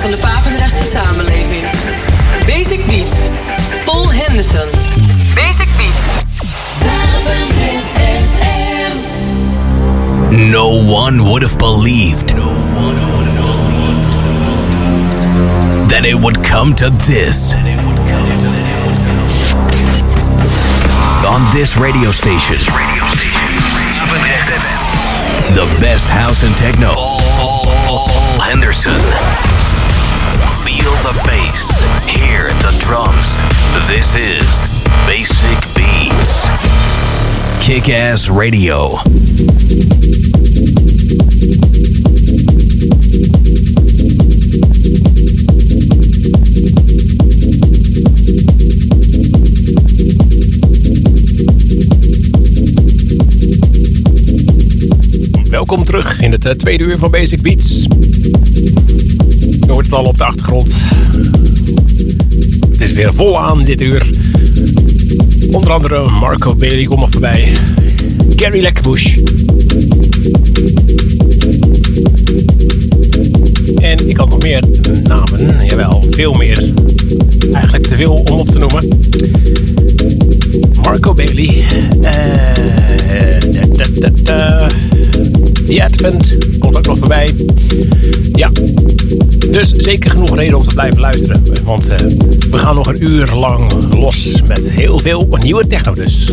van de Papendrechtse samenleving. Basic Beats. Paul Henderson. Basic Beats. No one would have believed that it would come to this. On this radio station. The best house and techno. Paul Henderson. Feel the bass. Hear the drums. This is Basic Beats. Kick Ass Radio. Welkom terug in het eh, tweede uur van Basic Beats. Je hoort het al op de achtergrond. Het is weer vol aan dit uur. Onder andere Marco Bailey komt nog voorbij. Gary Lekbush. En ik had nog meer namen. Jawel, veel meer. Eigenlijk te veel om op te noemen. Marco Bailey. Eh, da, da. The Advent komt ook nog voorbij. Ja, dus zeker genoeg reden om te blijven luisteren. Want uh, we gaan nog een uur lang los met heel veel nieuwe techno dus.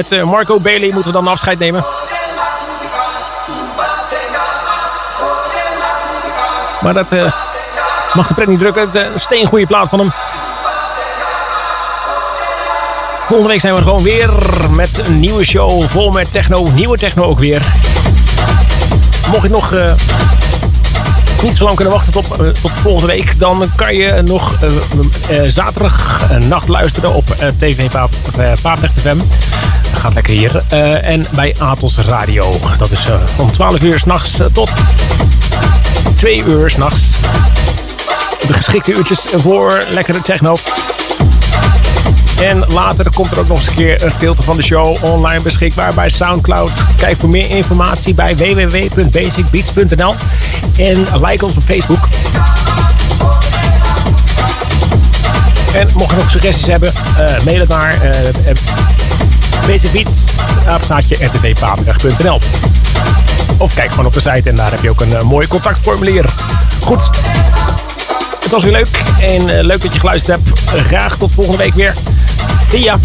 Met uh, Marco Bailey moeten we dan afscheid nemen. Maar dat uh, mag de pret niet drukken. Het is een steengoede plaat van hem. Volgende week zijn we gewoon weer met een nieuwe show vol met techno. Nieuwe techno ook weer. Mocht je nog niet zo lang kunnen wachten tot, tot volgende week, dan kan je nog zaterdag nacht luisteren op TV Paaprecht FM. Gaat lekker hier. en bij Atos Radio. Dat is om 12 uur s'nachts tot 2 uur s'nachts. De geschikte uurtjes voor lekkere techno. En later komt er ook nog eens een keer een gedeelte van de show online beschikbaar bij Soundcloud. Kijk voor meer informatie bij www.basicbeats.nl en like ons op Facebook. En mocht je nog suggesties hebben, mail het naar basicbeats, Of kijk gewoon op de site en daar heb je ook een uh, mooi contactformulier. Goed, het was weer leuk en leuk dat je geluisterd hebt. Graag tot volgende week weer. See ya.